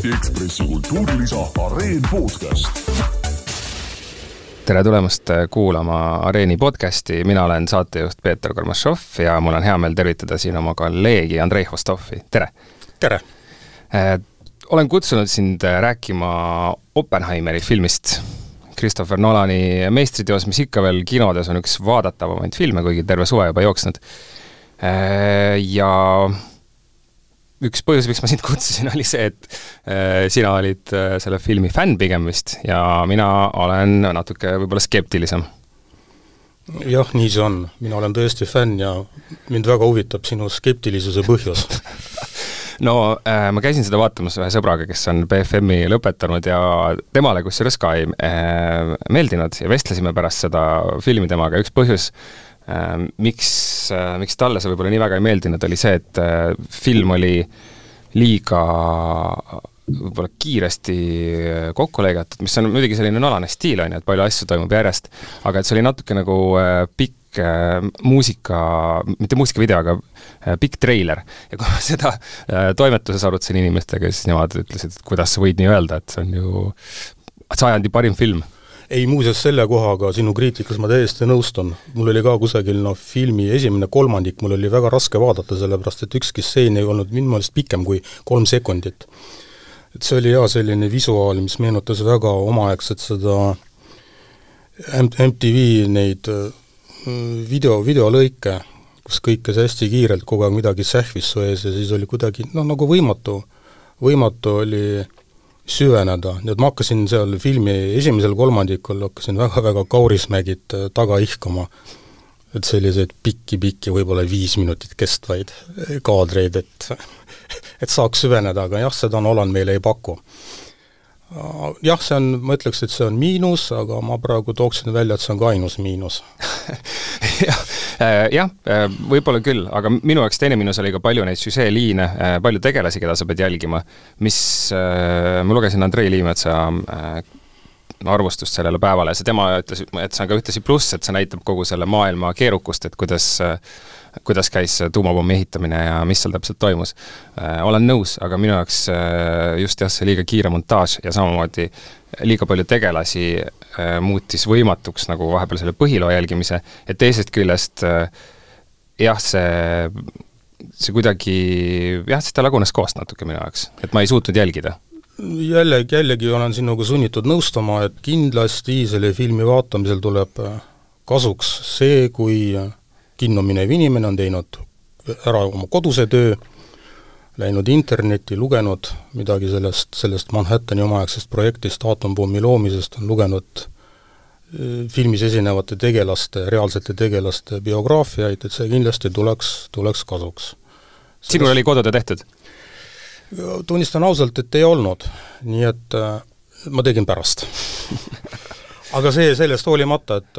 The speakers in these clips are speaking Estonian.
Eesti Ekspressi kultuurilisa Areen podcast. tere tulemast kuulama Areeni podcasti, mina olen saatejuht Peeter Kormašov ja mul on hea meel tervitada siin oma kolleegi Andrei Hvostovi, tere! tere! olen kutsunud sind rääkima Oppenheimeri filmist, Christopher Nolani meistriteos, mis ikka veel kinodes on üks vaadatavamaid filme, kuigi terve suve juba jooksnud. Ja üks põhjus, miks ma sind kutsusin, oli see, et äh, sina olid äh, selle filmi fänn pigem vist ja mina olen natuke võib-olla skeptilisem. jah, nii see on. mina olen tõesti fänn ja mind väga huvitab sinu skeptilisuse põhjus no äh, ma käisin seda vaatamas ühe sõbraga, kes on BFM-i lõpetanud ja temale kusjuures ka ei meeldinud ja vestlesime pärast seda filmi temaga, üks põhjus miks, äh, miks talle see võib-olla nii väga ei meeldinud, oli see, et äh, film oli liiga võib-olla kiiresti kokku lõigatud, mis on muidugi selline nalane stiil, on ju, et palju asju toimub järjest, aga et see oli natuke nagu pikk muusika, mitte muusikavideo, aga pikk treiler. ja kui ma seda toimetuses arutasin inimestega, siis nemad ütlesid, et kuidas sa võid nii öelda, et see on ju sajandi parim film ei, muuseas selle kohaga sinu kriitikas ma täiesti nõustun. mul oli ka kusagil noh, filmi esimene kolmandik mul oli väga raske vaadata, sellepärast et ükski stseen ei olnud minu meelest pikem kui kolm sekundit. et see oli jaa, selline visuaal, mis meenutas väga omaaegset seda MTV neid äh, video, videolõike, kus kõik käis hästi kiirelt, kogu aeg midagi sähvis su ees ja siis oli kuidagi noh, nagu võimatu, võimatu oli süveneda, nii et ma hakkasin seal filmi esimesel kolmandikul, hakkasin väga-väga kaurismägid äh, taga ihkama. et selliseid pikki-pikki, võib-olla viis minutit kestvaid äh, kaadreid, et et saaks süveneda, aga jah, seda Nolan meile ei paku jah, see on, ma ütleks, et see on miinus, aga ma praegu tooksin välja, et see on ka ainus miinus. Jah, äh, äh, võib-olla küll, aga minu jaoks teine miinus oli ka palju neid süžeeliine, äh, palju tegelasi, keda sa pead jälgima, mis, ma lugesin Andrei Liimetsa arvustust sellele päevale, see tema ütles, et see on ka ühtlasi pluss, et see näitab kogu selle maailma keerukust, et kuidas kuidas käis tuumapommi ehitamine ja mis seal täpselt toimus. olen nõus, aga minu jaoks just jah, see liiga kiire montaaž ja samamoodi liiga palju tegelasi muutis võimatuks nagu vahepeal selle põhiloo jälgimise, ja teisest küljest jah, see, see kuidagi jah, siis ta lagunes koost natuke minu jaoks, et ma ei suutnud jälgida jällegi, jällegi olen sinuga sunnitud nõustuma, et kindlasti selle filmi vaatamisel tuleb kasuks see, kui kinno minev inimene on teinud ära oma koduse töö, läinud internetti, lugenud midagi sellest, sellest Manhattani omaaegsest projektist, aatompommi loomisest, on lugenud eh, filmis esinevate tegelaste, reaalsete tegelaste biograafiaid, et see kindlasti tuleks, tuleks kasuks. sinul oli kodutöö tehtud? Tunnistan ausalt, et ei olnud, nii et äh, ma tegin pärast. Aga see sellest hoolimata, et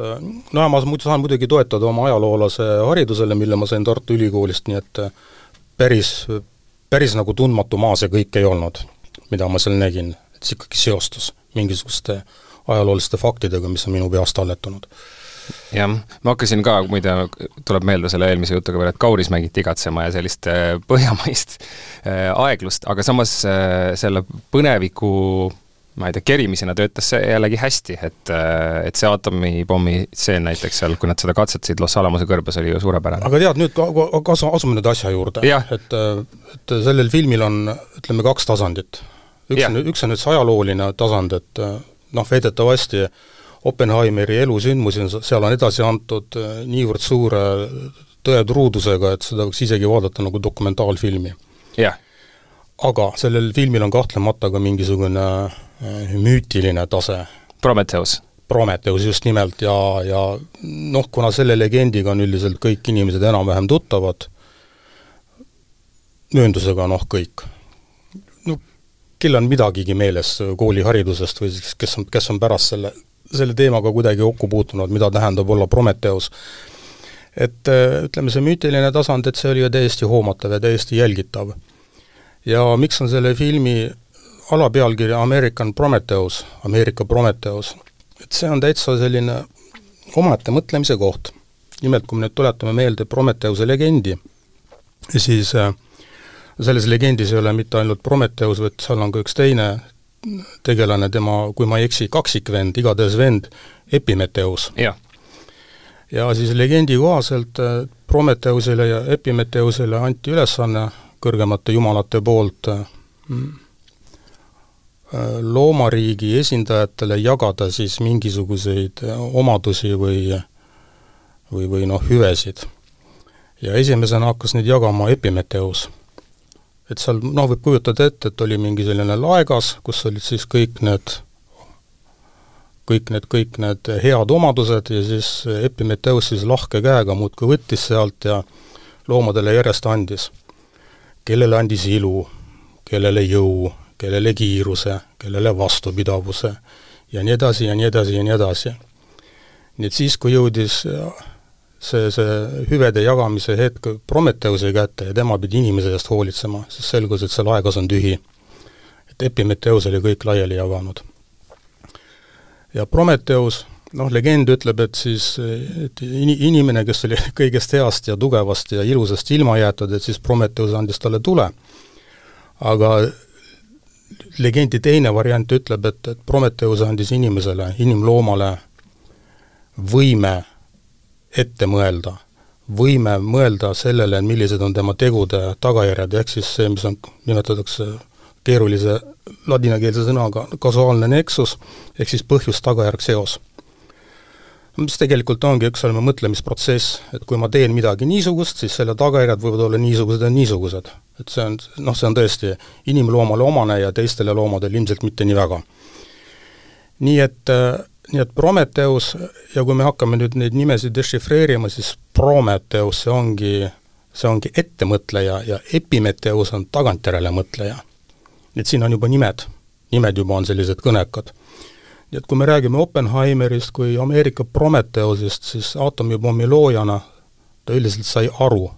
no ma muidu saan muidugi toetada oma ajaloolase haridusele, mille ma sain Tartu Ülikoolist, nii et äh, päris, päris nagu tundmatu maa see kõik ei olnud, mida ma seal nägin, et see ikkagi seostus mingisuguste ajalooliste faktidega, mis on minu peast talletunud jah, ma hakkasin ka, muide, tuleb meelde selle eelmise jutuga veel, et kaurismägiti igatsema ja sellist äh, põhjamaist äh, aeglust, aga samas selle põneviku ma ei tea, kerimisena töötas see jällegi hästi, et, et see aatomipommi stseen näiteks seal, kui nad seda katsetasid Los Alamose kõrbes, oli ju suurepärane. aga tead, nüüd kasu, asume nüüd asja juurde. et, et sellel filmil on, ütleme, kaks tasandit. üks on, üks on nüüd see ajalooline tasand, et noh, väidetavasti Oppenheimeri elusündmusi on, seal on edasi antud niivõrd suure tõetruudusega, et seda võiks isegi vaadata nagu dokumentaalfilmi. jah. aga sellel filmil on kahtlemata ka mingisugune Äh, müütiline tase. Prometheus. Prometheus just nimelt ja, ja noh, kuna selle legendiga on üldiselt kõik inimesed enam-vähem tuttavad, mööndusega noh, kõik. no kellel on midagigi meeles kooliharidusest või siis kes on, kes on pärast selle, selle teemaga kuidagi kokku puutunud, mida tähendab olla Prometheus, et äh, ütleme, see müütiline tasand, et see oli ju täiesti hoomatav ja täiesti jälgitav. ja miks on selle filmi alapealkiri American Prometheus, Ameerika Prometheus, et see on täitsa selline omaette mõtlemise koht. nimelt, kui me nüüd tuletame meelde Prometheuse legendi, siis äh, selles legendis ei ole mitte ainult Prometheus, vaid seal on ka üks teine tegelane, tema, kui ma ei eksi, kaksikvend, igatahes vend, Epimetheus. jah. ja siis legendi kohaselt äh, Prometheusele ja Epimetheusele anti ülesanne kõrgemate jumalate poolt mm, äh, loomariigi esindajatele jagada siis mingisuguseid omadusi või või, või noh, hüvesid. ja esimesena hakkas neid jagama Epimetheus et seal noh, võib kujutada ette, et oli mingi selline laegas, kus olid siis kõik need, kõik need, kõik need head omadused ja siis Epimetheus siis lahke käega muudkui võttis sealt ja loomadele järjest andis. kellele andis ilu, kellele jõu, kellele kiiruse, kellele vastupidavuse ja nii edasi ja nii edasi ja nii edasi. nii et siis, kui jõudis see, see hüvede jagamise hetk Prometheuse kätte ja tema pidi inimese eest hoolitsema, siis selgus, et see laegas on tühi. et Epimetheus oli kõik laiali jaganud. ja Prometheus, noh, legend ütleb, et siis, et in-, inimene, kes oli kõigest heast ja tugevast ja ilusast ilma jäetud, et siis Prometheus andis talle tule. aga legendi teine variant ütleb, et, et Prometheus andis inimesele, inimloomale võime ette mõelda, võime mõelda sellele, millised on tema tegude tagajärjed, ehk siis see, mis on, nimetatakse keerulise ladinakeelse sõnaga kasuaalne nexus, ehk siis põhjus-tagajärg seos. mis tegelikult ongi üks selline mõtlemisprotsess, et kui ma teen midagi niisugust, siis selle tagajärjed võivad olla niisugused ja niisugused. et see on, noh, see on tõesti inimloomale omane ja teistele loomadele ilmselt mitte nii väga. nii et äh, nii et Prometheus ja kui me hakkame nüüd neid nimesid dešifreerima, siis Prometheus, see ongi, see ongi ettemõtleja ja Epimetheus on tagantjärele mõtleja. et siin on juba nimed, nimed juba on sellised kõnekad. nii et kui me räägime Oppenheimerist kui Ameerika Prometheusist, siis aatomipommi loojana ta üldiselt sai aru,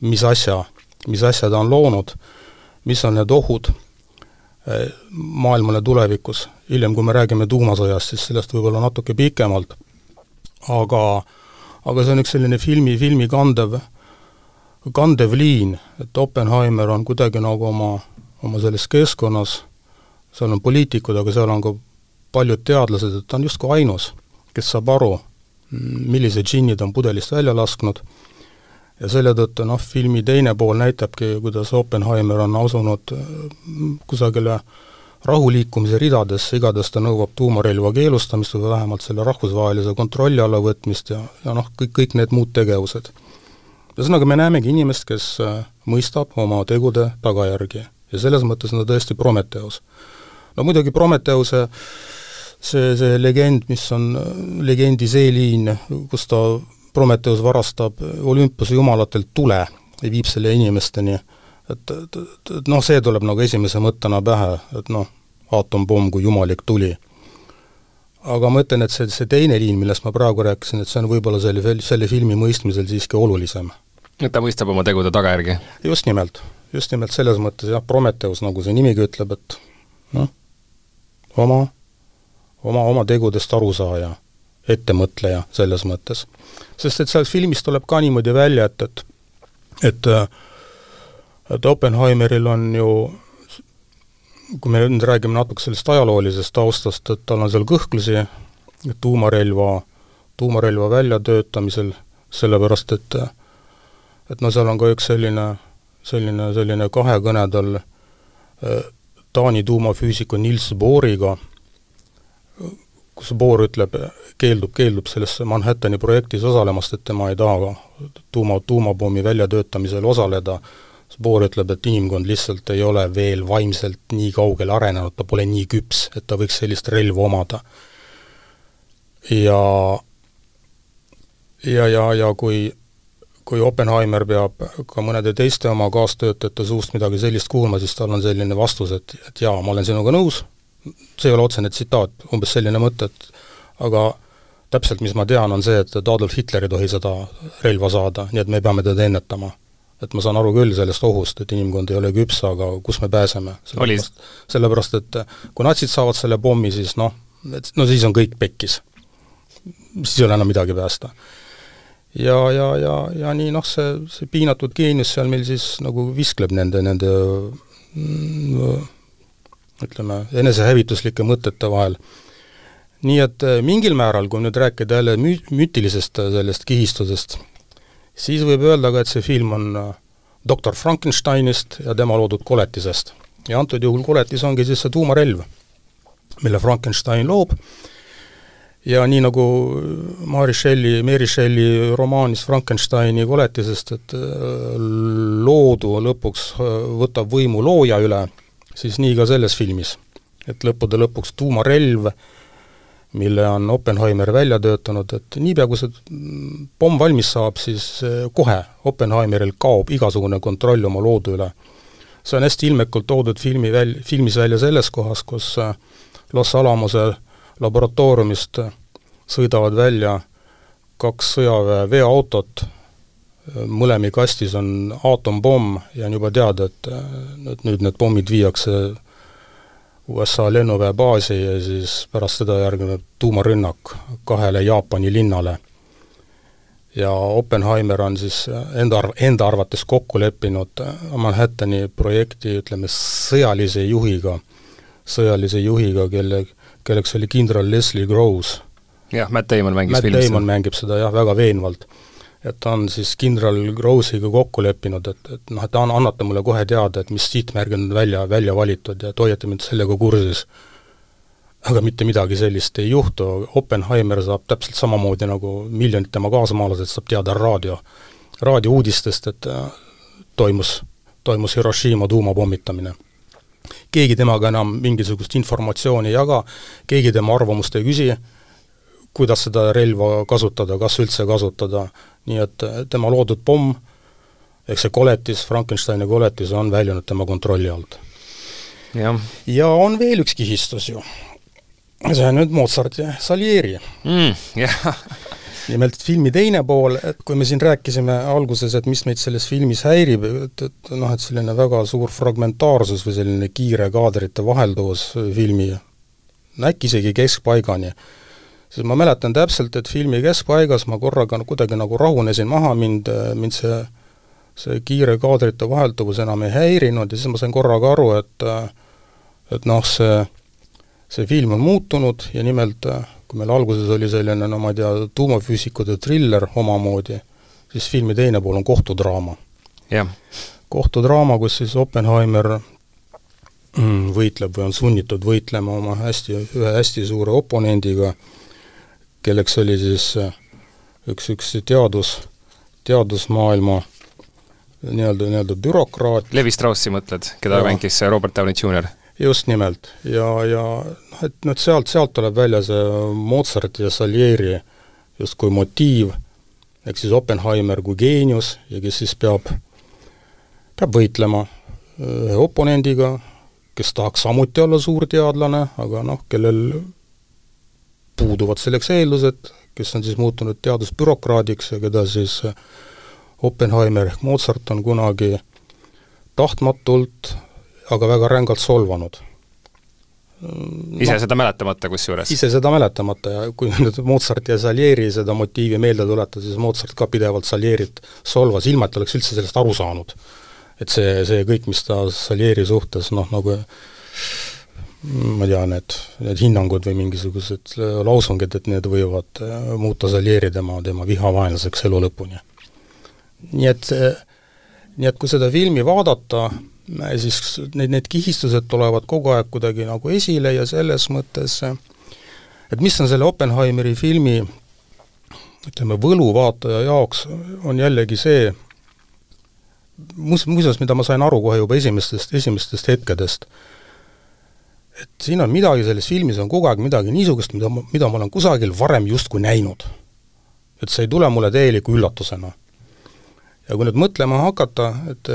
mis asja, mis asja ta on loonud, mis on need ohud maailmale tulevikus. hiljem, kui me räägime tuumasõjast, siis sellest võib-olla natuke pikemalt, aga aga see on üks selline filmi, filmi kandev, kandev liin, et Oppenheimer on kuidagi nagu oma, oma selles keskkonnas, seal on poliitikud, aga seal on ka paljud teadlased, et ta on justkui ainus, kes saab aru, millise džinni ta on pudelist välja lasknud ja selle tõttu noh, filmi teine pool näitabki, kuidas Oppenheimer on asunud äh, kusagile rahuliikumise ridadesse, igatahes ta nõuab tuumarelva keelustamist või vähemalt selle rahvusvahelise kontrolli alla võtmist ja, ja noh, kõik, kõik need muud tegevused. ühesõnaga, me näemegi inimest, kes äh, mõistab oma tegude tagajärgi ja selles mõttes on ta tõesti Prometheus. no muidugi Prometheuse see, see legend, mis on äh, legendi see liin, kus ta Prometheus varastab olümpuse jumalatelt tule ja viib selle inimesteni, et, et, et, et noh, see tuleb nagu esimese mõttena pähe, et noh, aatompomm kui jumalik tuli. aga ma ütlen, et see, see teine liin, millest ma praegu rääkisin, et see on võib-olla selle, selle filmi mõistmisel siiski olulisem. et ta mõistab oma tegude tagajärgi? just nimelt, just nimelt selles mõttes jah, Prometheus, nagu see nimigi ütleb, et noh, oma, oma, oma tegudest arusaaja ettemõtleja selles mõttes. sest et sellest filmist tuleb ka niimoodi välja, et, et et et Oppenheimeril on ju kui me nüüd räägime natuke sellest ajaloolisest taustast, et tal on seal kõhklusi tuumarelva, tuumarelva väljatöötamisel, sellepärast et et no seal on ka üks selline, selline, selline kahekõne tal äh, Taani tuumafüüsiku Niels Bohriga, kus Bohr ütleb, keeldub, keeldub selles Manhattani projektis osalemast, et tema ei taha tuuma, tuumapommi väljatöötamisel osaleda, Bohr ütleb, et inimkond lihtsalt ei ole veel vaimselt nii kaugele arenenud, ta pole nii küps, et ta võiks sellist relva omada. ja ja, ja, ja kui kui Oppenheimer peab ka mõnede teiste oma kaastöötajate suust midagi sellist kuulma, siis tal on selline vastus, et, et jaa, ma olen sinuga nõus, see ei ole otsene tsitaat, umbes selline mõte, et aga täpselt, mis ma tean, on see, et, et Adolf Hitler ei tohi seda relva saada, nii et me peame teda ennetama. et ma saan aru küll sellest ohust, et inimkond ei ole küps, aga kus me pääseme? sellepärast, sellepärast et kui natsid saavad selle pommi, siis noh, et no siis on kõik pekkis. siis ei ole enam midagi päästa. ja, ja, ja, ja nii noh, see, see piinatud geenius seal meil siis nagu viskleb nende, nende mm, ütleme, enesehävituslike mõtete vahel. nii et äh, mingil määral, kui nüüd rääkida jälle mü-, müütilisest äh, sellest kihistusest, siis võib öelda ka, et see film on äh, doktor Frankensteinist ja tema loodud koletisest. ja antud juhul koletis ongi siis see tuumarelv, mille Frankenstein loob, ja nii nagu Mary Shelley, Mary Shelley romaanis Frankensteini koletisest, et loodu lõpuks võtab võimu looja üle, siis nii ka selles filmis. et lõppude lõpuks tuumarelv, mille on Oppenheimer välja töötanud, et niipea, kui see pomm valmis saab, siis eh, kohe Oppenheimeril kaob igasugune kontroll oma loodu üle. see on hästi ilmekalt toodud filmi väl-, filmis välja selles kohas, kus eh, Los Alamose laboratooriumist sõidavad välja kaks sõjaväe veoautot, mõlemi kastis on aatompomm ja on juba teada, et, nüüd need pommid viiakse USA lennuväebaasi ja siis pärast seda järgneb tuumarünnak kahele Jaapani linnale. ja Oppenheimer on siis enda arv-, enda arvates kokku leppinud Manhattani projekti, ütleme, sõjalise juhiga, sõjalise juhiga, kelle, kelleks oli kindral Leslie Groves. jah, Matt Damon mängis Matt filmis. Damon mängib seda jah, väga veenvalt et ta on siis kindral Grousiga kokku leppinud, et, et noh, et an-, annate mulle kohe teada, et mis sihtmärgid on välja, välja valitud ja et hoiate mind sellega kursis. aga mitte midagi sellist ei juhtu, Oppenheimer saab täpselt samamoodi nagu miljonid tema kaasamaalased, saab teada raadio, raadiouudistest, et äh, toimus, toimus Hiroshima tuumapommitamine. keegi temaga enam mingisugust informatsiooni ei jaga, keegi tema arvamust ei küsi, kuidas seda relva kasutada, kas üldse kasutada, nii et äh, tema loodud pomm, ehk see koletis, Frankensteini koletis on väljunud tema kontrolli alt. ja on veel üks kihistus ju. see on nüüd Mozart ja Salieri mm,. Yeah. nimelt filmi teine pool, et kui me siin rääkisime alguses, et mis meid selles filmis häirib, et, et noh, et selline väga suur fragmentaarsus või selline kiire kaadrite vahelduvus filmi, äkki isegi keskpaigani siis ma mäletan täpselt, et filmi keskpaigas ma korraga kuidagi nagu rahunesin maha, mind, mind see see kiire kaadrite vahelduvus enam ei häirinud ja siis ma sain korraga aru, et et noh, see, see film on muutunud ja nimelt kui meil alguses oli selline no ma ei tea, tuumafüüsikute triller omamoodi, siis filmi teine pool on kohtudraama. kohtudraama, kus siis Oppenheimer mm, võitleb või on sunnitud võitlema oma hästi, ühe hästi suure oponendiga, kelleks oli siis äh, üks, üks teadus, teadusmaailma nii-öelda, nii-öelda bürokraat. Levi Straussi mõtled, keda ja. mängis Robert Downey Jr.? just nimelt. ja, ja noh, et nüüd sealt, sealt tuleb välja see Mozarti ja Salieri justkui motiiv, ehk siis Oppenheimer kui geenius ja kes siis peab, peab võitlema ühe oponendiga, kes tahaks samuti olla suur teadlane, aga noh, kellel puuduvad selleks eeldused, kes on siis muutunud teadusbürokraadiks ja keda siis Oppenheimer ehk Mozart on kunagi tahtmatult, aga väga rängalt solvanud. ise no, seda mäletamata kusjuures? ise seda mäletamata ja kui nüüd Mozart ja Salieri seda motiivi meelde tuletada, siis Mozart ka pidevalt Salierit solvas, ilma et oleks üldse sellest aru saanud. et see, see kõik, mis ta Salieri suhtes noh, nagu ma ei tea, need, need hinnangud või mingisugused lausungid, et need võivad äh, muuta Salieri tema, tema vihavaenlaseks elu lõpuni. nii et, nii et kui seda filmi vaadata, siis need, need kihistused tulevad kogu aeg kuidagi nagu esile ja selles mõttes, et mis on selle Oppenheimeri filmi ütleme, võlu vaataja jaoks, on jällegi see, muus-, muuseas, mida ma sain aru kohe juba esimestest, esimestest hetkedest, et siin on midagi, selles filmis on kogu aeg midagi niisugust, mida ma, mida ma olen kusagil varem justkui näinud. et see ei tule mulle täieliku üllatusena. ja kui nüüd mõtlema hakata, et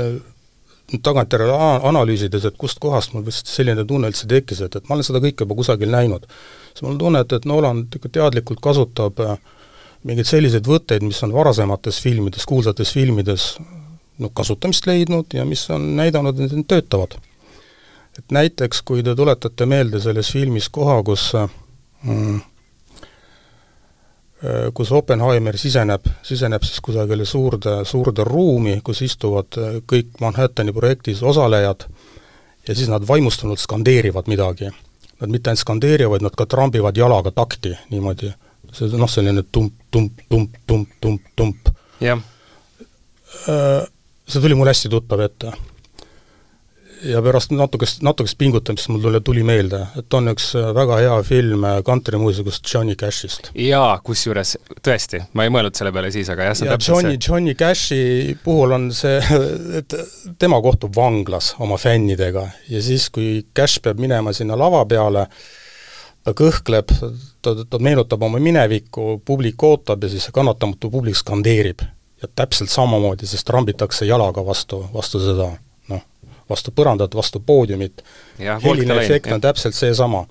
nüüd tagantjärele analüüsides, et kustkohast mul vist selline tunne üldse tekkis, et, et ma olen seda kõike juba kusagil näinud, siis mul on tunne, et, et Nolan teadlikult kasutab äh, mingeid selliseid võtteid, mis on varasemates filmides, kuulsates filmides noh, kasutamist leidnud ja mis on näidanud, et need töötavad et näiteks, kui te tuletate meelde selles filmis koha, kus mm, äh, kus Oppenheimer siseneb, siseneb siis kusagile suurde, suurde ruumi, kus istuvad äh, kõik Manhattani projektis osalejad ja siis nad vaimustunult skandeerivad midagi. Nad mitte ainult skandeerivad, nad ka trambivad jalaga takti niimoodi. see noh, selline tump, tump, tump, tump, tump, tump. jah. See tuli mulle hästi tuttav ette ja pärast natukest, natukest pingutamist mul tuli, tuli meelde, et on üks äh, väga hea film äh, kantrimuusikust Johnny Cashist. jaa, kusjuures tõesti, ma ei mõelnud selle peale siis, aga jah, see on ja täpselt Johnny, see. Johnny Cashi puhul on see, et tema kohtub vanglas oma fännidega ja siis, kui Cash peab minema sinna lava peale, ta kõhkleb, ta, ta meenutab oma minevikku, publik ootab ja siis see kannatamatu publik skandeerib. ja täpselt samamoodi, siis trambitakse jalaga vastu, vastu seda vastu põrandat, vastu poodiumit, heline efekt on täpselt seesama.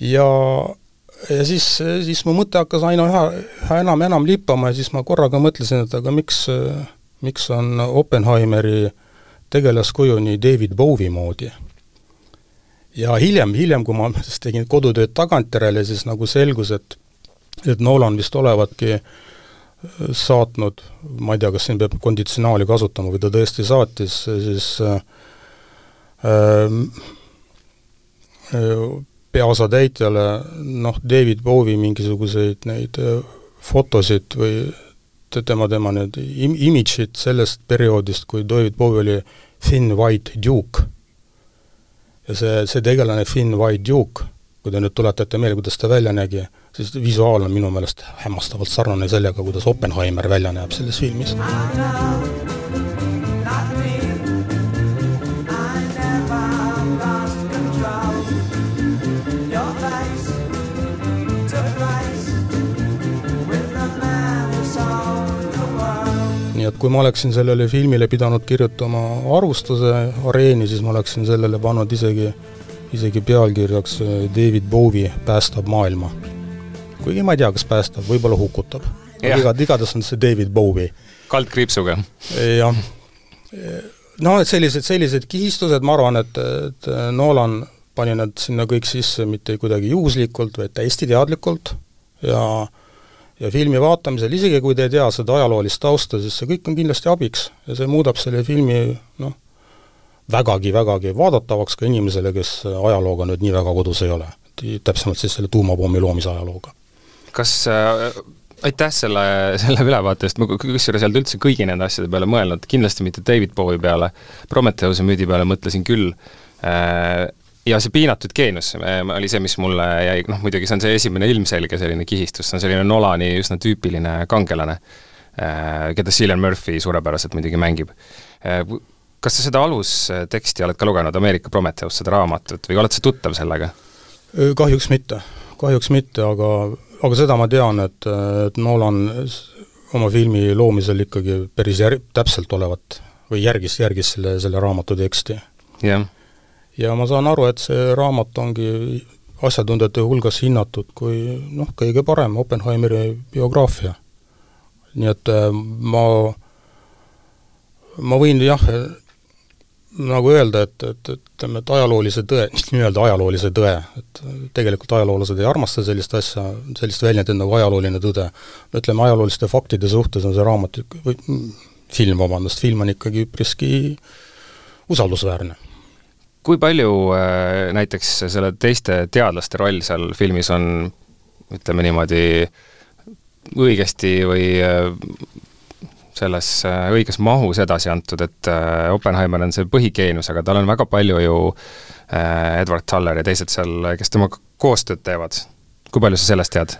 ja, ja siis, siis mu mõte hakkas aina üha, üha enam ja enam lippama ja siis ma korraga mõtlesin, et aga miks, miks on Oppenheimeri tegelaskuju nii David Bowie moodi. ja hiljem, hiljem, kui ma siis tegin kodutööd tagantjärele, siis nagu selgus, et et Nolan vist olevatki äh, saatnud, ma ei tea, kas siin peab konditsionaali kasutama või ta tõesti saatis, siis äh, äh, peaosatäitjale noh, David Bowie mingisuguseid neid äh, fotosid või tema, tema need im-, imidžid sellest perioodist, kui David Bowie oli Thin White Duke. ja see, see tegelane Thin White Duke, kui te nüüd tuletate meelde, kuidas ta välja nägi, sest visuaal on minu meelest hämmastavalt sarnane sellega, kuidas Oppenheimer välja näeb selles filmis. nii et kui ma oleksin sellele filmile pidanud kirjutama arvustuse areeni, siis ma oleksin sellele pannud isegi, isegi pealkirjaks David Bowie päästab maailma kuigi ma ei tea, kas päästab, võib-olla hukutab. igad, igatahes on see David Bowie. kaldkriipsuga. jah. noh, et sellised, sellised kihistused, ma arvan, et, et Nolan pani nad sinna kõik sisse mitte kuidagi juhuslikult, vaid täiesti teadlikult ja ja filmi vaatamisel, isegi kui te ei tea seda ajaloolist tausta, siis see kõik on kindlasti abiks ja see muudab selle filmi noh, vägagi, vägagi vaadatavaks ka inimesele, kes ajalooga nüüd nii väga kodus ei ole. täpsemalt siis selle tuumapommi loomise ajalooga kas äh, aitäh selle, selle ülevaate eest, ma kusjuures ei olnud üldse kõigi nende asjade peale mõelnud, kindlasti mitte David Bowie peale, Prometheuse müüdi peale mõtlesin küll äh,, ja see piinatud geenius äh, oli see, mis mulle jäi, noh muidugi see on see esimene ilmselge selline kihistus, see on selline Nolani üsna tüüpiline kangelane äh,, keda Cillian Murphy suurepäraselt muidugi mängib äh,. Kas sa seda alusteksti oled ka lugenud, Ameerika Prometheus, seda raamatut, või oled sa tuttav sellega? Kahjuks mitte, kahjuks mitte, aga aga seda ma tean, et, et Nolan oma filmi loomisel ikkagi päris jär-, täpselt olevat või järgis, järgis selle, selle raamatu teksti. jah ja ma saan aru, et see raamat ongi asjatundjate hulgas hinnatud kui noh, kõige parem Oppenheimeri biograafia. nii et äh, ma, ma võin jah, nagu öelda, et, et, ütleme, et ajaloolise tõe, nii-öelda ajaloolise tõe, et tegelikult ajaloolased ei armasta sellist asja, sellist väljendit nagu ajalooline tõde. ütleme, ajalooliste faktide suhtes on see raamat või film, vabandust, film on ikkagi üpriski usaldusväärne. kui palju äh, näiteks selle teiste teadlaste roll seal filmis on ütleme niimoodi, õigesti või äh, selles äh, õiges mahus edasi antud, et äh, Oppenheimer on see põhigeenius, aga tal on väga palju ju äh, Edward Taller ja teised seal, kes temaga koostööd teevad. kui palju sa sellest tead?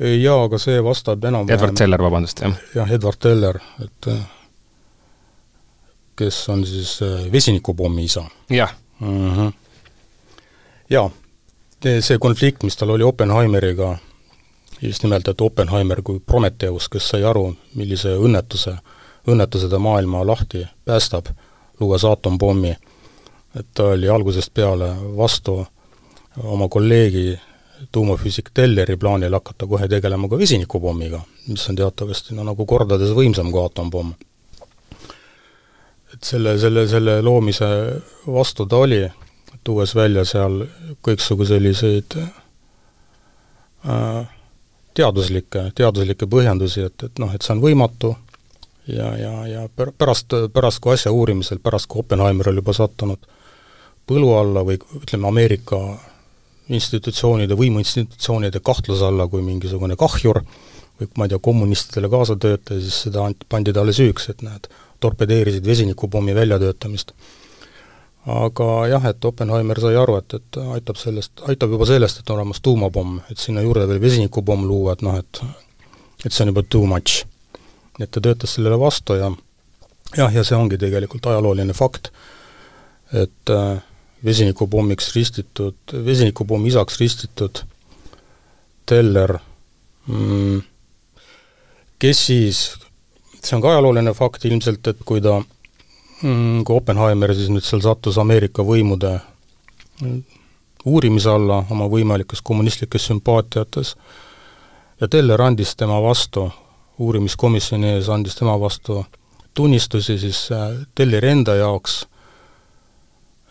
jaa, aga see vastab enam-vähem Edward Teller, vabandust, jah. jah, Edward Teller, et kes on siis vesinikupommi isa. jah mm -hmm.. jaa, see konflikt, mis tal oli Oppenheimeriga, just nimelt, et Oppenheimer kui Prometheus, kes sai aru, millise õnnetuse, õnnetuse ta maailma lahti päästab, luues aatompommi, et ta oli algusest peale vastu oma kolleegi tuumafüüsik Telleri plaanil hakata kohe tegelema ka vesinikupommiga, mis on teatavasti no nagu kordades võimsam kui atompomm. et selle, selle, selle loomise vastu ta oli, tuues välja seal kõiksugu selliseid äh, teaduslikke, teaduslikke põhjendusi, et, et noh, et see on võimatu ja, ja, ja pär-, pärast, pärast kui asja uurimisel, pärast kui Oppenheimer oli juba sattunud põlu alla või ütleme, Ameerika institutsioonide, võimuinstitutsioonide kahtluse alla kui mingisugune kahjur või ma ei tea, kommunistidele kaasatöötaja, siis seda pandi talle süüks, et näed, torpedeerisid vesinikupommi väljatöötamist aga jah, et Oppenheimer sai aru, et, et aitab sellest, aitab juba sellest, et on olemas tuumapomm, et sinna juurde veel vesinikupomm luua, et noh, et et see on juba too much. et ta töötas sellele vastu ja jah, ja see ongi tegelikult ajalooline fakt, et äh, vesinikupommiks ristitud, vesinikupommi isaks ristitud teller mm,, kes siis, see on ka ajalooline fakt ilmselt, et kui ta kui Oppenheimer siis nüüd seal sattus Ameerika võimude mm, uurimise alla oma võimalikes kommunistlikes sümpaatiates ja Teller andis tema vastu, uurimiskomisjoni ees andis tema vastu tunnistusi, siis äh, Telleri enda jaoks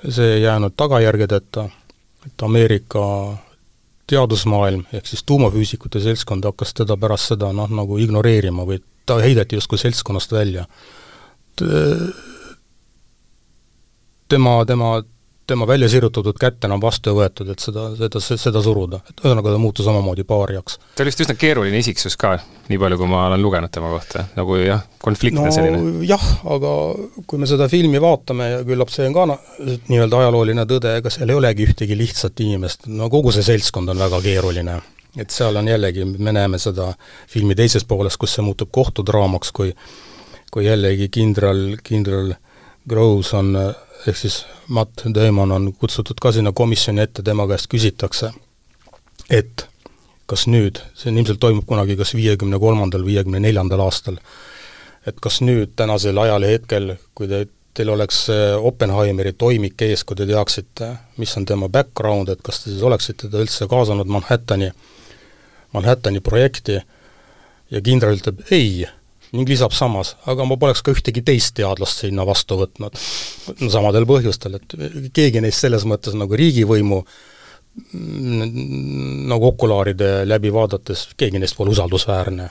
see ei jäänud tagajärgedeta, et Ameerika teadusmaailm ehk siis tuumafüüsikute seltskond hakkas teda pärast seda noh, nagu ignoreerima või ta heideti justkui seltskonnast välja tema, tema, tema välja sirutatud kätt enam vastu ei võetud, et seda, seda, seda suruda. et ühesõnaga ta muutus omamoodi paariaks. ta oli vist üsna keeruline isiksus ka, nii palju, kui ma olen lugenud tema kohta, nagu jah, konfliktne no, selline. jah, aga kui me seda filmi vaatame ja küllap see on ka nii-öelda ajalooline tõde, ega seal ei olegi ühtegi lihtsat inimest, no kogu see seltskond on väga keeruline et seal on jällegi, me näeme seda filmi teises pooles, kus see muutub kohtudraamaks, kui kui jällegi kindral, kindral Groves on ehk siis Matt Damon on kutsutud ka sinna komisjoni ette, tema käest küsitakse, et kas nüüd, see ilmselt toimub kunagi kas viiekümne kolmandal, viiekümne neljandal aastal, et kas nüüd, tänasel ajal ja hetkel, kui te, teil oleks Oppenheimeri toimik ees, kui te teaksite, mis on tema background, et kas te siis oleksite ta üldse kaasanud Manhattani, Manhattani projekti ja kindral ütleb ei ning lisab samas, aga ma poleks ka ühtegi teist teadlast sinna vastu võtnud. No samadel põhjustel, et keegi neist selles mõttes nagu riigivõimu nagu okulaaride läbi vaadates, keegi neist pole usaldusväärne.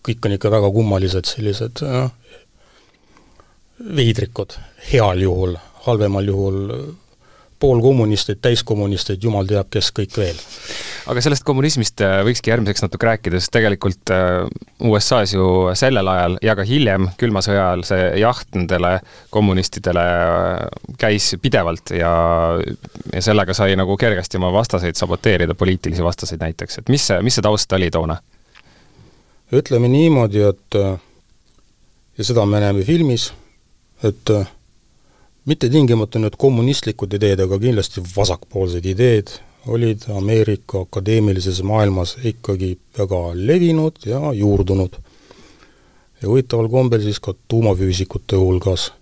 kõik on ikka väga kummalised sellised noh, veidrikud, heal juhul, halvemal juhul poolkommunistid, täiskommunistid, jumal teab, kes kõik veel. aga sellest kommunismist äh, võikski järgmiseks natuke rääkida, sest tegelikult äh, USA-s ju sellel ajal ja ka hiljem, külma sõja ajal, see jaht nendele kommunistidele äh, käis pidevalt ja, ja sellega sai nagu kergesti oma vastaseid saboteerida, poliitilisi vastaseid näiteks, et mis see, mis see taust oli toona? ütleme niimoodi, et ja seda me näeme filmis, et mitte tingimata nüüd kommunistlikud ideed, aga kindlasti vasakpoolsed ideed olid Ameerika akadeemilises maailmas ikkagi väga levinud ja juurdunud. ja huvitaval kombel siis ka tuumafüüsikute hulgas.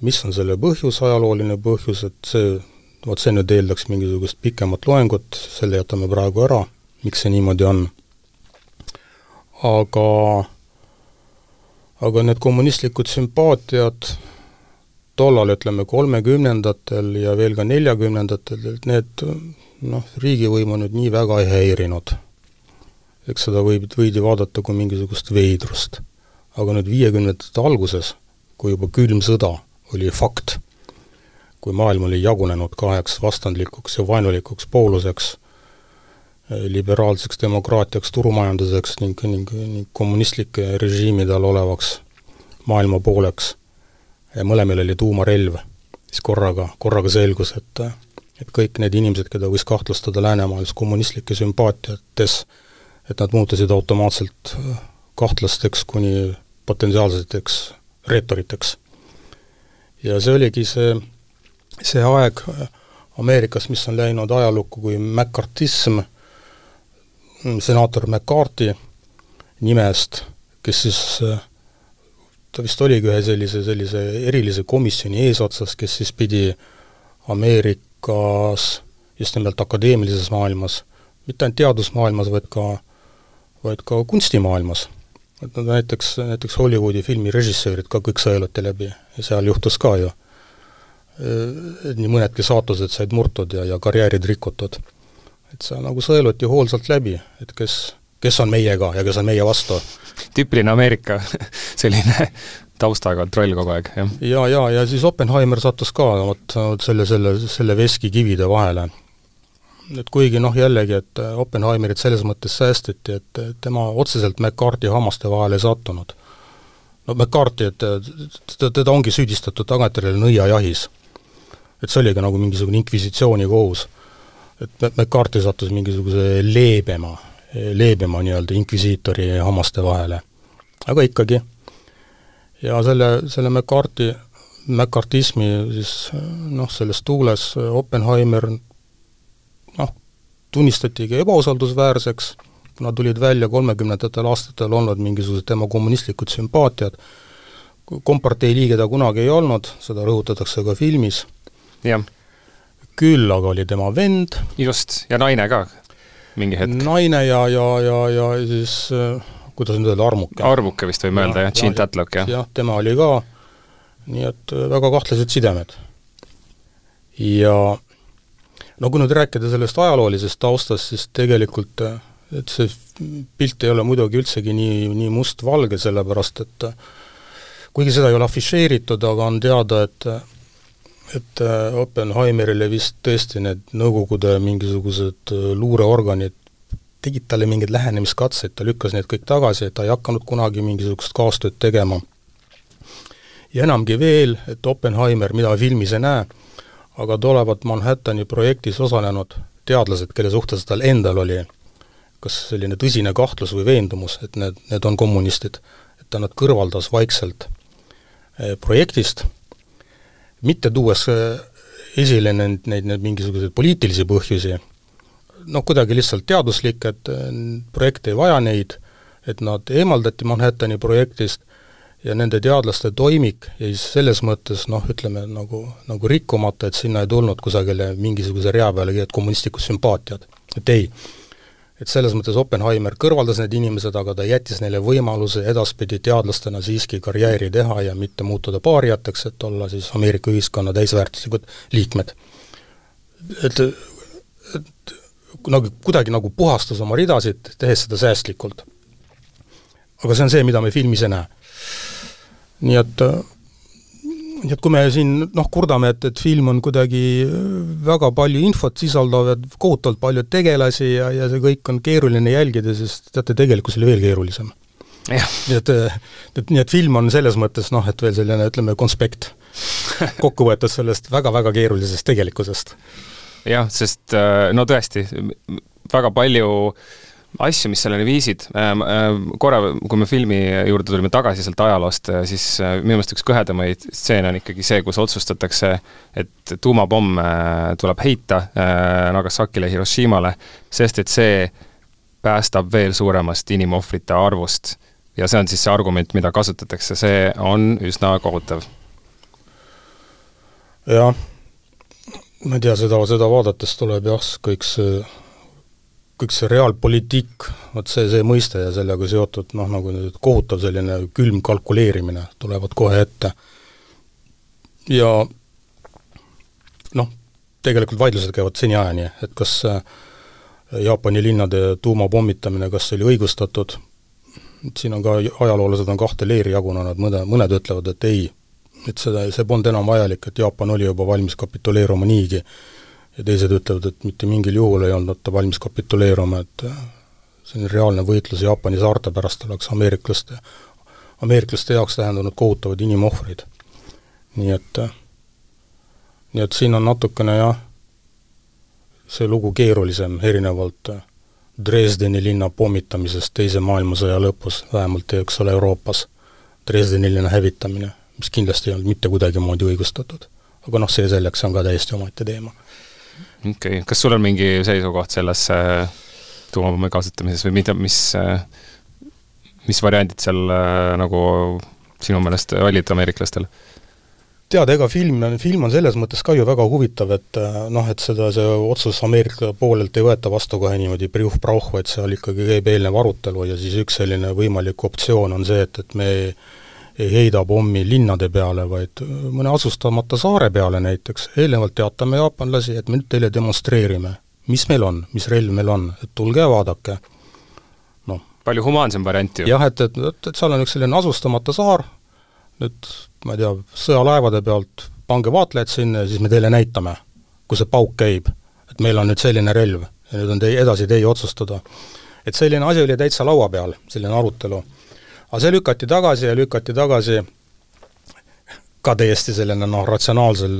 mis on selle põhjus, ajalooline põhjus, et see, vot see nüüd eeldaks mingisugust pikemat loengut, selle jätame praegu ära, miks see niimoodi on. aga aga need kommunistlikud sümpaatiad tollal, ütleme kolmekümnendatel ja veel ka neljakümnendatel, et need noh, riigivõimu nüüd nii väga ei häirinud. eks seda võib, võidi vaadata kui mingisugust veidrust. aga nüüd viiekümnendate alguses, kui juba külm sõda oli fakt, kui maailm oli jagunenud kaheks vastandlikuks ja vaenulikuks pooluseks, liberaalseks demokraatiaks, turumajanduseks ning, ning, ning kommunistlike režiimide all olevaks maailma pooleks ja mõlemil oli tuumarelv, siis korraga, korraga selgus, et et kõik need inimesed, keda võis kahtlustada läänemaailmas kommunistlike sümpaatiates, et nad muutusid automaatselt kahtlasteks kuni potentsiaalseteks reetoriteks. ja see oligi see, see aeg Ameerikas, mis on läinud ajalukku kui McCarthyism, senaator McCarthy nimest, kes siis ta vist oligi ühe sellise, sellise erilise komisjoni eesotsas, kes siis pidi Ameerikas, just nimelt akadeemilises maailmas, mitte ainult teadusmaailmas, vaid ka, vaid ka kunstimaailmas. et nad näiteks, näiteks Hollywoodi filmi režissöörid ka kõik sõeluti läbi ja seal juhtus ka ju, nii mõnedki saatused said murtud ja, ja karjäärid rikutud. et seal nagu sõeluti hoolsalt läbi, et kes, kes on meiega ja kes on meie vastu. tüüpiline Ameerika selline taustakontroll kogu aeg, jah. ja, ja, ja siis Oppenheimer sattus ka vot, vot selle, selle, selle veskikivide vahele. et kuigi noh, jällegi, et Oppenheimerit selles mõttes säästiti, et tema otseselt McCarthy hammaste vahele ei sattunud. no McCarthy, et teda, ongi süüdistatud tagantjärele nõiajahis. et see oligi nagu mingisugune inkvisitsiooni kohus. et McCarthy sattus mingisuguse leebema, leebema nii-öelda inkvisiitori hammaste vahele. aga ikkagi ja selle, selle McCarthy, McCarthismi siis noh, selles tuules Oppenheimer noh, tunnistatigi ebausaldusväärseks, kuna tulid välja kolmekümnendatel aastatel olnud mingisugused tema kommunistlikud sümpaatiad, kompartei liige ta kunagi ei olnud, seda rõhutatakse ka filmis. jah. küll aga oli tema vend. just, ja naine ka mingi hetk. naine ja, ja, ja, ja siis äh, kuidas nüüd öelda, Armuke. Armuke vist võime öelda, jah, Gene Tatlock, jah. jah, tema oli ka, nii et äh, väga kahtlased sidemed. ja no kui nüüd rääkida sellest ajaloolisest taustast, siis tegelikult äh, et see pilt ei ole muidugi üldsegi nii, nii mustvalge, sellepärast et kuigi seda ei ole afišeeritud, aga on teada, et et Oppenheimerile vist tõesti need Nõukogude mingisugused luureorganid tegid talle mingeid lähenemiskatseid, ta lükkas need kõik tagasi, et ta ei hakanud kunagi mingisugust kaastööd tegema. ja enamgi veel, et Oppenheimer, mida filmis ei näe, aga ta olevat Manhattani projektis osalenud teadlased, kelle suhtes tal endal oli kas selline tõsine kahtlus või veendumus, et need, need on kommunistid, et ta nad kõrvaldas vaikselt eh, projektist, mitte tuues eh, esile neid, neid, neid mingisuguseid poliitilisi põhjusi, noh, kuidagi lihtsalt teaduslik, et äh, projekt ei vaja neid, et nad eemaldati Manhattani projektist ja nende teadlaste toimik jäi selles mõttes noh, ütleme nagu, nagu rikkumata, et sinna ei tulnud kusagile mingisuguse rea peale kommunistlikud sümpaatiad. et ei. Et selles mõttes Oppenheimer kõrvaldas need inimesed, aga ta jättis neile võimaluse edaspidi teadlastena siiski karjääri teha ja mitte muutuda paariateks, et olla siis Ameerika ühiskonna täisväärtuslikud liikmed. et, et nagu kuidagi nagu puhastas oma ridasid, tehes seda säästlikult. aga see on see, mida me filmis ei näe. nii et nii et kui me siin noh, kurdame, et, et film on kuidagi väga palju infot sisaldav ja kohutavalt palju tegelasi ja, ja see kõik on keeruline jälgida, siis teate, tegelikkus oli veel keerulisem. nii et, et nii et film on selles mõttes noh, et veel selline, ütleme, konspekt kokku võetud sellest väga-väga keerulisest tegelikkusest jah, sest äh, no tõesti, väga palju asju, mis selleni viisid, ähm, ähm, korra, kui me filmi juurde tulime tagasi sealt ajaloost, äh, siis äh, minu meelest üks kõhedamaid stseene on ikkagi see, kus otsustatakse, et tuumapomm tuleb heita Nagasakile, Hiroshimale, sest et see päästab veel suuremast inimohvrite arvust. ja see on siis see argument, mida kasutatakse, see on üsna kohutav. jah ma ei tea, seda, seda vaadates tuleb jah, kõik see, kõik see reaalpoliitik, vot see, see mõiste ja sellega seotud noh, nagu nüüd kohutav selline külm kalkuleerimine tulevad kohe ette. ja noh, tegelikult vaidlused käivad seniajani, et kas Jaapani linnade tuumapommitamine, kas see oli õigustatud, siin on ka, ajaloolased on kahte leeri jagunenud, mõne, mõned ütlevad, et ei, et seda, see polnud enam vajalik, et Jaapan oli juba valmis kapituleeruma niigi. Ja teised ütlevad, et mitte mingil juhul ei olnud ta valmis kapituleeruma, et selline reaalne võitlus Jaapani saarte pärast oleks ameeriklaste, ameeriklaste jaoks tähendanud kohutavaid inimohvreid. nii et, nii et siin on natukene jah, see lugu keerulisem, erinevalt Dresdeni linna pommitamisest Teise maailmasõja lõpus, vähemalt eks ole Euroopas, Dresdeni linna hävitamine mis kindlasti ei olnud mitte kuidagimoodi õigustatud. aga noh, see selleks on ka täiesti omaette teema. Okei okay., kas sul on mingi seisukoht sellesse äh, tuumapommi kasutamises või mida, mis, äh, mis variandid seal äh, nagu sinu meelest olid ameeriklastel? tead, ega film, film on selles mõttes ka ju väga huvitav, et noh, et seda, see otsus Ameerika poolelt ei võeta vastu kohe niimoodi priuh-prauh, vaid seal ikkagi käib eelnev arutelu ja siis üks selline võimalik optsioon on see, et, et me ei ei heida pommi linnade peale, vaid mõne asustamata saare peale näiteks, eelnevalt teatame jaapanlasi, et me nüüd teile demonstreerime, mis meil on, mis relv meil on, et tulge ja vaadake. no palju humaansem variant ju. jah, et, et, et, et seal on üks selline asustamata saar, nüüd ma ei tea, sõjalaevade pealt pange vaatlejad sinna ja siis me teile näitame, kus see pauk käib. et meil on nüüd selline relv ja nüüd on teie, edasi teie otsustada. et selline asi oli täitsa laua peal, selline arutelu. Aga see lükati tagasi ja lükati tagasi ka täiesti selline noh, ratsionaalsel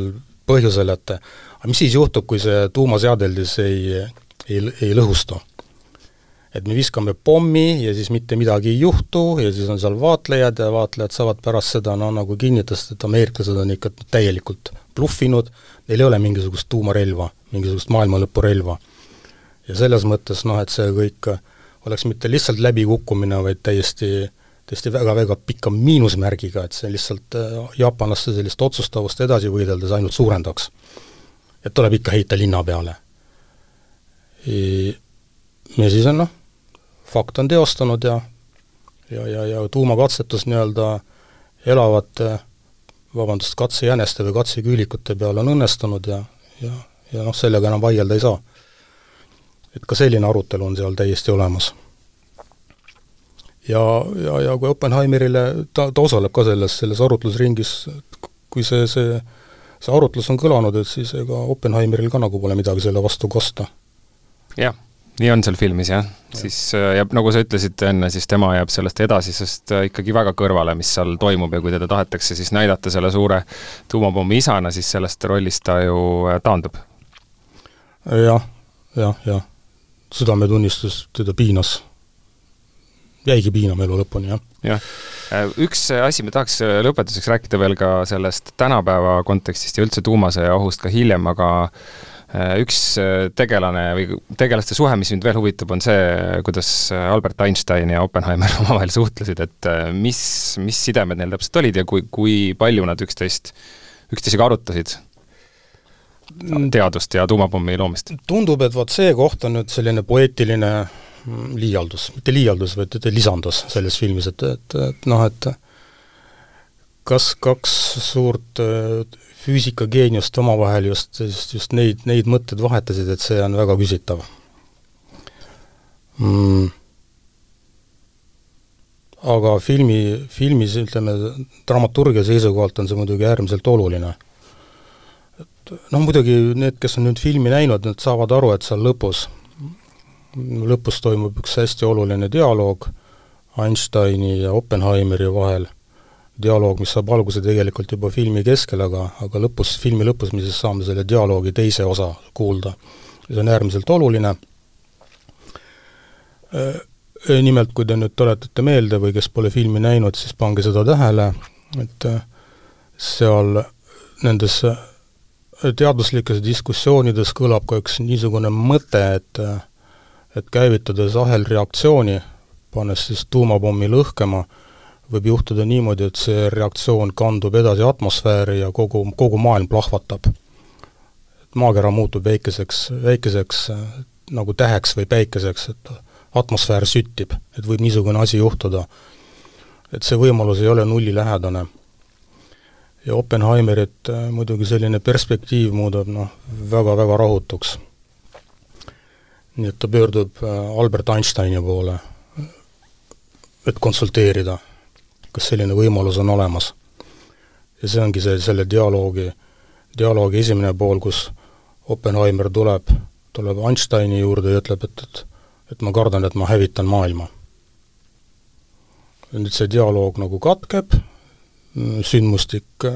põhjusel, et aga mis siis juhtub, kui see tuumaseadeldis ei, ei, ei lõhustu? et me viskame pommi ja siis mitte midagi ei juhtu ja siis on seal vaatlejad ja vaatlejad saavad pärast seda no nagu kinnitada, et ameeriklased on ikka täielikult bluffinud, neil ei ole mingisugust tuumarelva, mingisugust maailmalõpurelva. ja selles mõttes noh, et see kõik oleks mitte lihtsalt läbikukkumine, vaid täiesti, täiesti väga-väga pika miinusmärgiga, et see lihtsalt äh, jaapanlaste sellist otsustavust edasi võideldes ainult suurendaks. et tuleb ikka heita linna peale. ja siis on noh, fakt on teostunud ja ja, ja, ja tuumakatsetus nii-öelda elavate vabandust, katsejäneste või katseküülikute peal on õnnestunud ja, ja, ja noh, sellega enam vaielda ei saa. et ka selline arutelu on seal täiesti olemas. Ja, ja, ja kui Oppenheimerile, ta, ta osaleb ka selles, selles arutlusringis, kui see, see see arutlus on kõlanud, et siis ega Oppenheimeril ka nagu pole midagi selle vastu kosta. jah nii on seal filmis jah ja., siis äh, ja nagu sa ütlesid enne, siis tema jääb sellest edasisest äh, ikkagi väga kõrvale, mis seal toimub ja kui teda tahetakse siis näidata selle suure tuumapommi isana, siis sellest rollist ta ju äh, taandub ja,. jah, jah, jah. südametunnistus teda piinas. Jäigi piinama elu lõpuni, jah. jah. Üks asi, ma tahaks lõpetuseks rääkida veel ka sellest tänapäeva kontekstist ja üldse tuumasõja ohust ka hiljem, aga Äh, üks äh, tegelane või tegelaste suhe, mis mind veel huvitab, on see, kuidas äh, Albert Einstein ja Oppenheimer omavahel suhtlesid, et mis, mis sidemed neil täpselt olid ja kui, kui palju nad üksteist, üksteisega arutasid teadust ja tuumapommi loomist? tundub, et vot see koht on nüüd selline poeetiline mm, liialdus, mitte liialdus, vaid lisandus selles filmis, et, et, et noh, et kas kaks suurt füüsikageeniust omavahel just, just, just neid, neid mõtteid vahetasid, et see on väga küsitav. Mm.. aga filmi, filmis ütleme, dramaturgia seisukohalt on see muidugi äärmiselt oluline. et noh, muidugi need, kes on nüüd filmi näinud, need saavad aru, et seal lõpus, lõpus toimub üks hästi oluline dialoog Einsteini ja Oppenheimeri vahel dialoog, mis saab alguse tegelikult juba filmi keskel, aga, aga lõpus, filmi lõpus me siis saame selle dialoogi teise osa kuulda. see on äärmiselt oluline. Nimelt, kui te nüüd tuletate meelde või kes pole filmi näinud, siis pange seda tähele, et seal nendes teaduslikes diskussioonides kõlab ka üks niisugune mõte, et et käivitades ahelreaktsiooni, pannes siis tuumapommi lõhkema, võib juhtuda niimoodi, et see reaktsioon kandub edasi atmosfääri ja kogu, kogu maailm plahvatab. maakera muutub väikeseks, väikeseks nagu täheks või päikeseks, et atmosfäär süttib, et võib niisugune asi juhtuda. et see võimalus ei ole nullilähedane. ja Oppenheimerit äh, muidugi selline perspektiiv muudab noh, väga-väga rahutuks. Nii et ta pöördub äh, Albert Einsteini poole, et konsulteerida kas selline võimalus on olemas. ja see ongi see, selle dialoogi, dialoogi esimene pool, kus Oppenheimer tuleb, tuleb Einsteini juurde ja ütleb, et, et et ma kardan, et ma hävitan maailma. nüüd see dialoog nagu katkeb, sündmustik,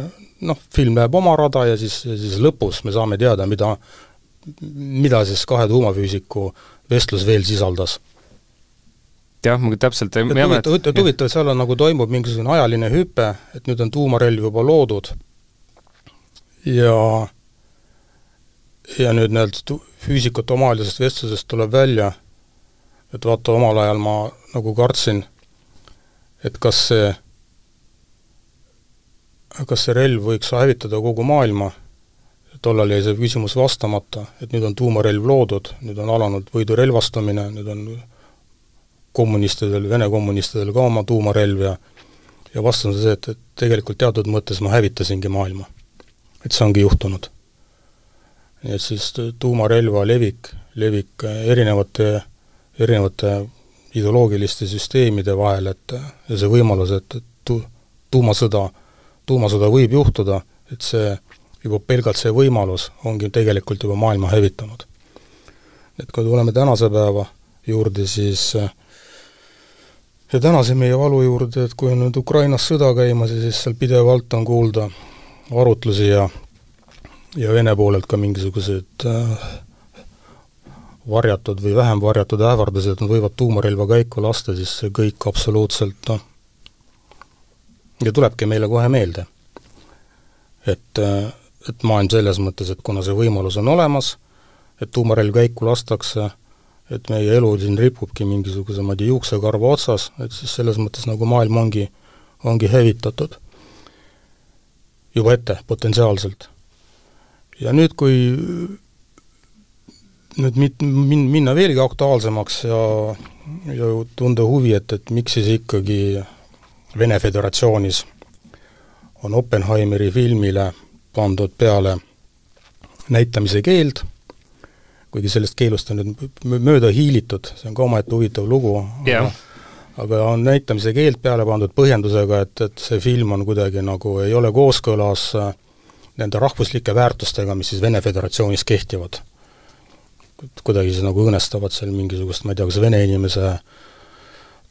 noh, film läheb oma rada ja siis, siis lõpus me saame teada, mida, mida siis kahe tuumafüüsiku vestlus veel sisaldas jah, ma täpselt ei mäleta. huvitav, huvitav, seal on nagu toimub mingisugune ajaline hüpe, et nüüd on tuumarelv juba loodud ja ja nüüd nii-öelda füüsikute omavahelisest vestlusest tuleb välja, et vaata, omal ajal ma nagu kartsin, et kas see, kas see relv võiks hävitada kogu maailma, tollal jäi see küsimus vastamata, et nüüd on tuumarelv loodud, nüüd on alanud võidurelvastumine, nüüd on kommunistidel, Vene kommunistidel ka oma tuumarelv ja ja vastus on see, et, et tegelikult teatud mõttes ma hävitasingi maailma. et see ongi juhtunud. nii et siis tuumarelva levik, levik erinevate, erinevate ideoloogiliste süsteemide vahel, et ja see võimalus, et, et tu-, tuumasõda, tuumasõda võib juhtuda, et see, juba pelgalt see võimalus ongi tegelikult juba maailma hävitanud. et kui tuleme tänase päeva juurde, siis ja tänase meie valu juurde, et kui on nüüd Ukrainas sõda käimas ja siis seal pidevalt on kuulda arutlusi ja ja Vene poolelt ka mingisuguseid äh, varjatud või vähem varjatud ähvardused, nad võivad tuumarelva käiku lasta, siis see kõik absoluutselt noh, ja tulebki meile kohe meelde. et, äh, et maailm selles mõttes, et kuna see võimalus on olemas, et tuumarelv käiku lastakse, et meie elu siin ripubki mingisuguse, ma ei tea, juuksekarva otsas, et siis selles mõttes nagu maailm ongi, ongi hävitatud. juba ette, potentsiaalselt. ja nüüd, kui nüüd mit-, min-, minna veelgi aktuaalsemaks ja, ja tunda huvi, et, et miks siis ikkagi Vene Föderatsioonis on Oppenheimeri filmile pandud peale näitamise keeld, kuigi sellest keelust on nüüd mööda hiilitud, see on ka omaette huvitav lugu yeah., aga on näitamise keeld peale pandud põhjendusega, et, et see film on kuidagi nagu, ei ole kooskõlas äh, nende rahvuslike väärtustega, mis siis Vene Föderatsioonis kehtivad. kuidagi siis nagu õõnestavad seal mingisugust, ma ei tea, kas vene inimese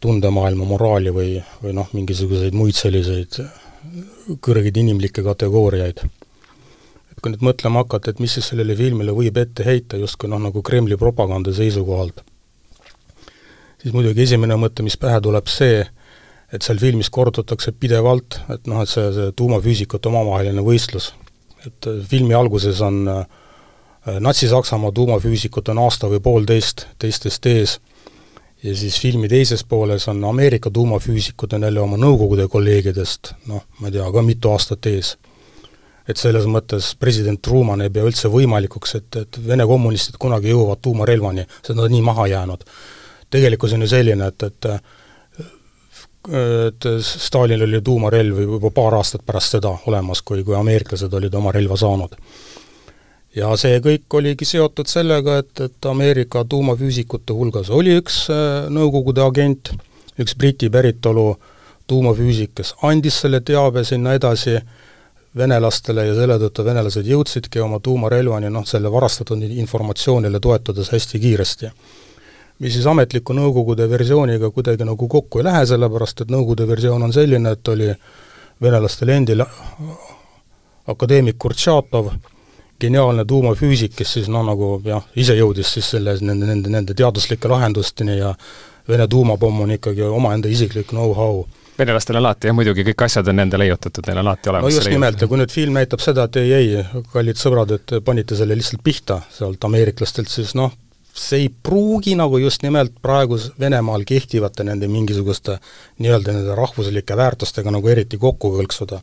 tundemaailma moraali või, või noh, mingisuguseid muid selliseid kõrgeid inimlikke kategooriaid kui nüüd mõtlema hakata, et mis siis sellele filmile võib ette heita justkui noh, nagu Kremli propaganda seisukohalt, siis muidugi esimene mõte, mis pähe tuleb, see, et seal filmis korrutatakse pidevalt, et noh, et see, see tuumafüüsikute omavaheline võistlus. et äh, filmi alguses on äh, Natsi-Saksamaa tuumafüüsikud on aasta või poolteist teistest ees ja siis filmi teises pooles on Ameerika tuumafüüsikud on jälle oma Nõukogude kolleegidest, noh, ma ei tea, ka mitu aastat ees et selles mõttes president Truman ei pea üldse võimalikuks, et, et Vene kommunistid kunagi jõuavad tuumarelvani, see on nii maha jäänud. tegelikkus on ju selline, et, et et Stalinil oli tuumarelv juba paar aastat pärast seda olemas, kui, kui ameeriklased olid oma relva saanud. ja see kõik oligi seotud sellega, et, et Ameerika tuumafüüsikute hulgas oli üks äh, Nõukogude agent, üks Briti päritolu tuumafüüsik, kes andis selle teabe sinna edasi äh, venelastele ja selle tõttu venelased jõudsidki oma tuumarelvani noh, selle varastatud informatsioonile toetudes hästi kiiresti. mis siis ametliku Nõukogude versiooniga kuidagi nagu kokku ei lähe, sellepärast et Nõukogude versioon on selline, et oli venelastel endil akadeemik Kurtšatov, geniaalne tuumafüüsik, kes siis noh, nagu jah, ise jõudis siis selle, nende, nende, nende teaduslike lahendusteni ja Vene tuumapomm on ikkagi omaenda isiklik know-how venelastel alati jah, muidugi kõik asjad on nende leiutatud, neil on alati olemas no just nimelt, ja kui nüüd film näitab seda, et ei, ei, kallid sõbrad, et panite selle lihtsalt pihta sealt ameeriklastelt, siis noh, see ei pruugi nagu just nimelt praegu Venemaal kehtivate nende mingisuguste nii-öelda nende rahvuslike väärtustega nagu eriti kokku kõlksuda.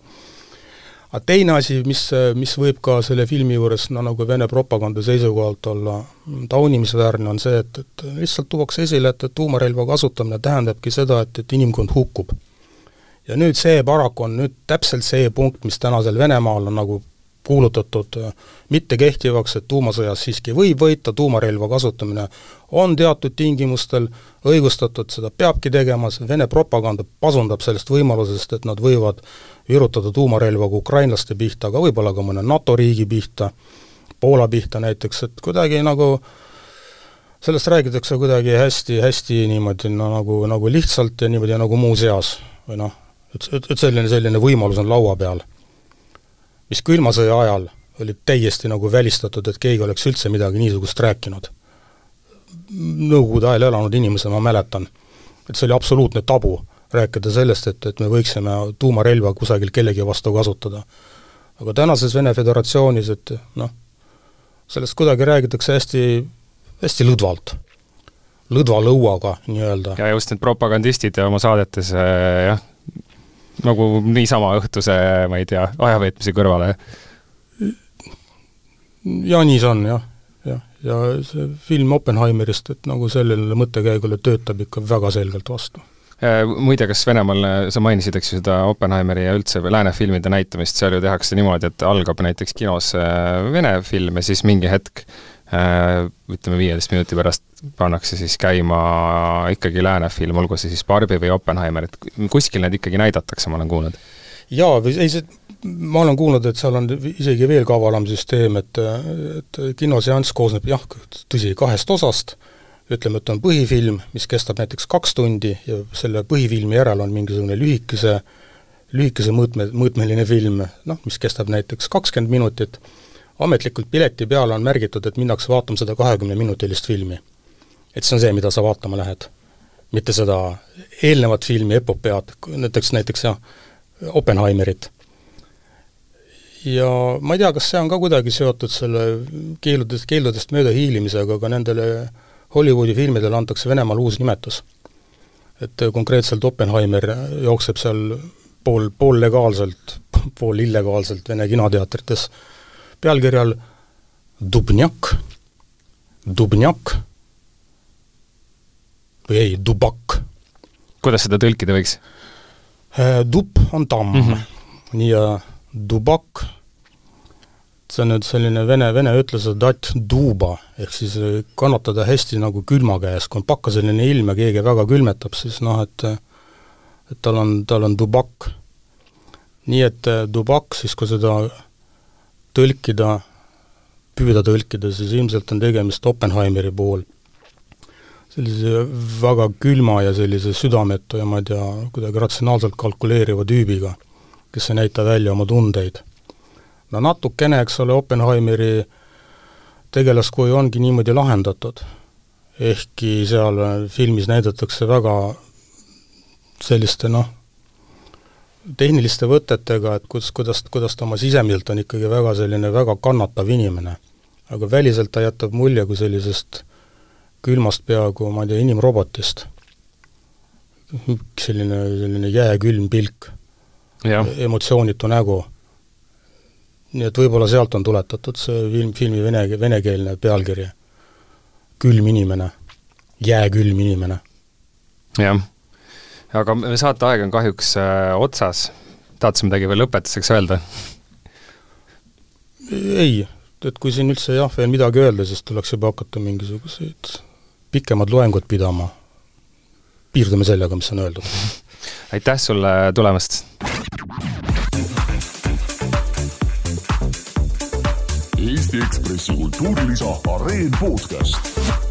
aga teine asi, mis, mis võib ka selle filmi juures no nagu Vene propaganda seisukohalt olla taunimisväärne, on see, et, et lihtsalt tuuakse esile, et, et tuumarelva kasutamine tähendabki seda, et, et inimkond hukkub ja nüüd see paraku on nüüd täpselt see punkt, mis tänasel Venemaal on nagu kuulutatud äh, mittekehtivaks, et tuumasõjas siiski võib võita, tuumarelva kasutamine on teatud tingimustel õigustatud, seda peabki tegema, see Vene propaganda pasundab sellest võimalusest, et nad võivad virutada tuumarelva ka ukrainlaste pihta, aga võib-olla ka mõne NATO riigi pihta, Poola pihta näiteks, et kuidagi nagu sellest räägitakse kuidagi hästi, hästi niimoodi no nagu, nagu lihtsalt ja niimoodi nagu muuseas või noh, et, et, et selline, selline võimalus on laua peal. mis külma sõja ajal oli täiesti nagu välistatud, et keegi oleks üldse midagi niisugust rääkinud. Nõukogude ajal elanud inimesena ma mäletan, et see oli absoluutne tabu, rääkida sellest, et, et me võiksime tuumarelva kusagil kellegi vastu kasutada. aga tänases Vene Föderatsioonis, et noh, sellest kuidagi räägitakse hästi, hästi lõdvalt lõdva lõuaga nii-öelda. ja just need propagandistid oma saadetes jah, nagu niisama õhtuse, ma ei tea, ajaveetmise kõrvale? jaa, nii see on jah, jah, ja see film Oppenheimerist, et nagu sellele mõttekäigule töötab ikka väga selgelt vastu äh, muide, kas Venemaal, sa mainisid, eks ju, seda Oppenheimeri ja üldse lääne filmide näitamist, seal ju tehakse niimoodi, et algab näiteks kinos äh, vene film ja siis mingi hetk ütleme, viieteist minuti pärast pannakse siis käima ikkagi lääne film, olgu see siis Barbi või Oppenheimer, et kuskil need ikkagi näidatakse, ma olen kuulnud? jaa, või ei, see, ma olen kuulnud, et seal on isegi veel kavalam süsteem, et, et kinoseanss koosneb jah, tõsi, kahest osast, ütleme, et on põhifilm, mis kestab näiteks kaks tundi ja selle põhifilmi järel on mingisugune lühikese, lühikese mõõtme, mõõtmeline film, noh, mis kestab näiteks kakskümmend minutit ametlikult pileti peale on märgitud, et minnakse vaatama seda kahekümneminutilist filmi. et see on see, mida sa vaatama lähed. mitte seda eelnevat filmi, epopead, näiteks, näiteks jah, Oppenheimerit. ja ma ei tea, kas see on ka kuidagi seotud selle keeldudest, keeldudest mööda hiilimisega, aga nendele Hollywoodi filmidele antakse Venemaal uus nimetus. et konkreetselt Oppenheimer jookseb seal pool, poollegaalselt, pool illegaalselt Vene kinoteatrites pealkirjal Dubnjak, Dubnjak või ei, Dubak. kuidas seda tõlkida võiks? Äh, Dub on tamm mm -hmm. ja Dubak, see on nüüd selline vene, vene ütlus, dat duba, ehk siis äh, kannatada hästi nagu külma käes, kui on pakkaseline ilm ja keegi väga külmetab, siis noh, et et tal on, tal on dubak. nii et äh, dubak siis, kui seda tõlkida, püüda tõlkida, siis ilmselt on tegemist Oppenheimeri puhul sellise väga külma ja sellise südametu ja ma ei tea, kuidagi ratsionaalselt kalkuleeriva tüübiga, kes ei näita välja oma tundeid. no natukene, eks ole, Oppenheimeri tegelaskuju ongi niimoodi lahendatud, ehkki seal filmis näidatakse väga selliste noh, tehniliste võtetega, et kus, kuidas, kuidas ta oma sisemiselt on ikkagi väga selline väga kannatav inimene. aga väliselt ta jätab mulje kui sellisest külmast peaaegu, ma ei tea, inimrobotist. selline, selline jääkülm pilk, emotsioonitu nägu. nii et võib-olla sealt on tuletatud see film, filmi vene, venekeelne pealkiri. külm inimene, jääkülm inimene. jah aga saateaeg on kahjuks äh, otsas. tahad sa midagi veel lõpetuseks öelda? ei, et kui siin üldse jah, veel midagi öelda, siis tuleks juba hakata mingisuguseid pikemad loengud pidama. piirdume sellega, mis on öeldud. aitäh sulle tulemast! Eesti Ekspressi kultuurilisa Areen podcast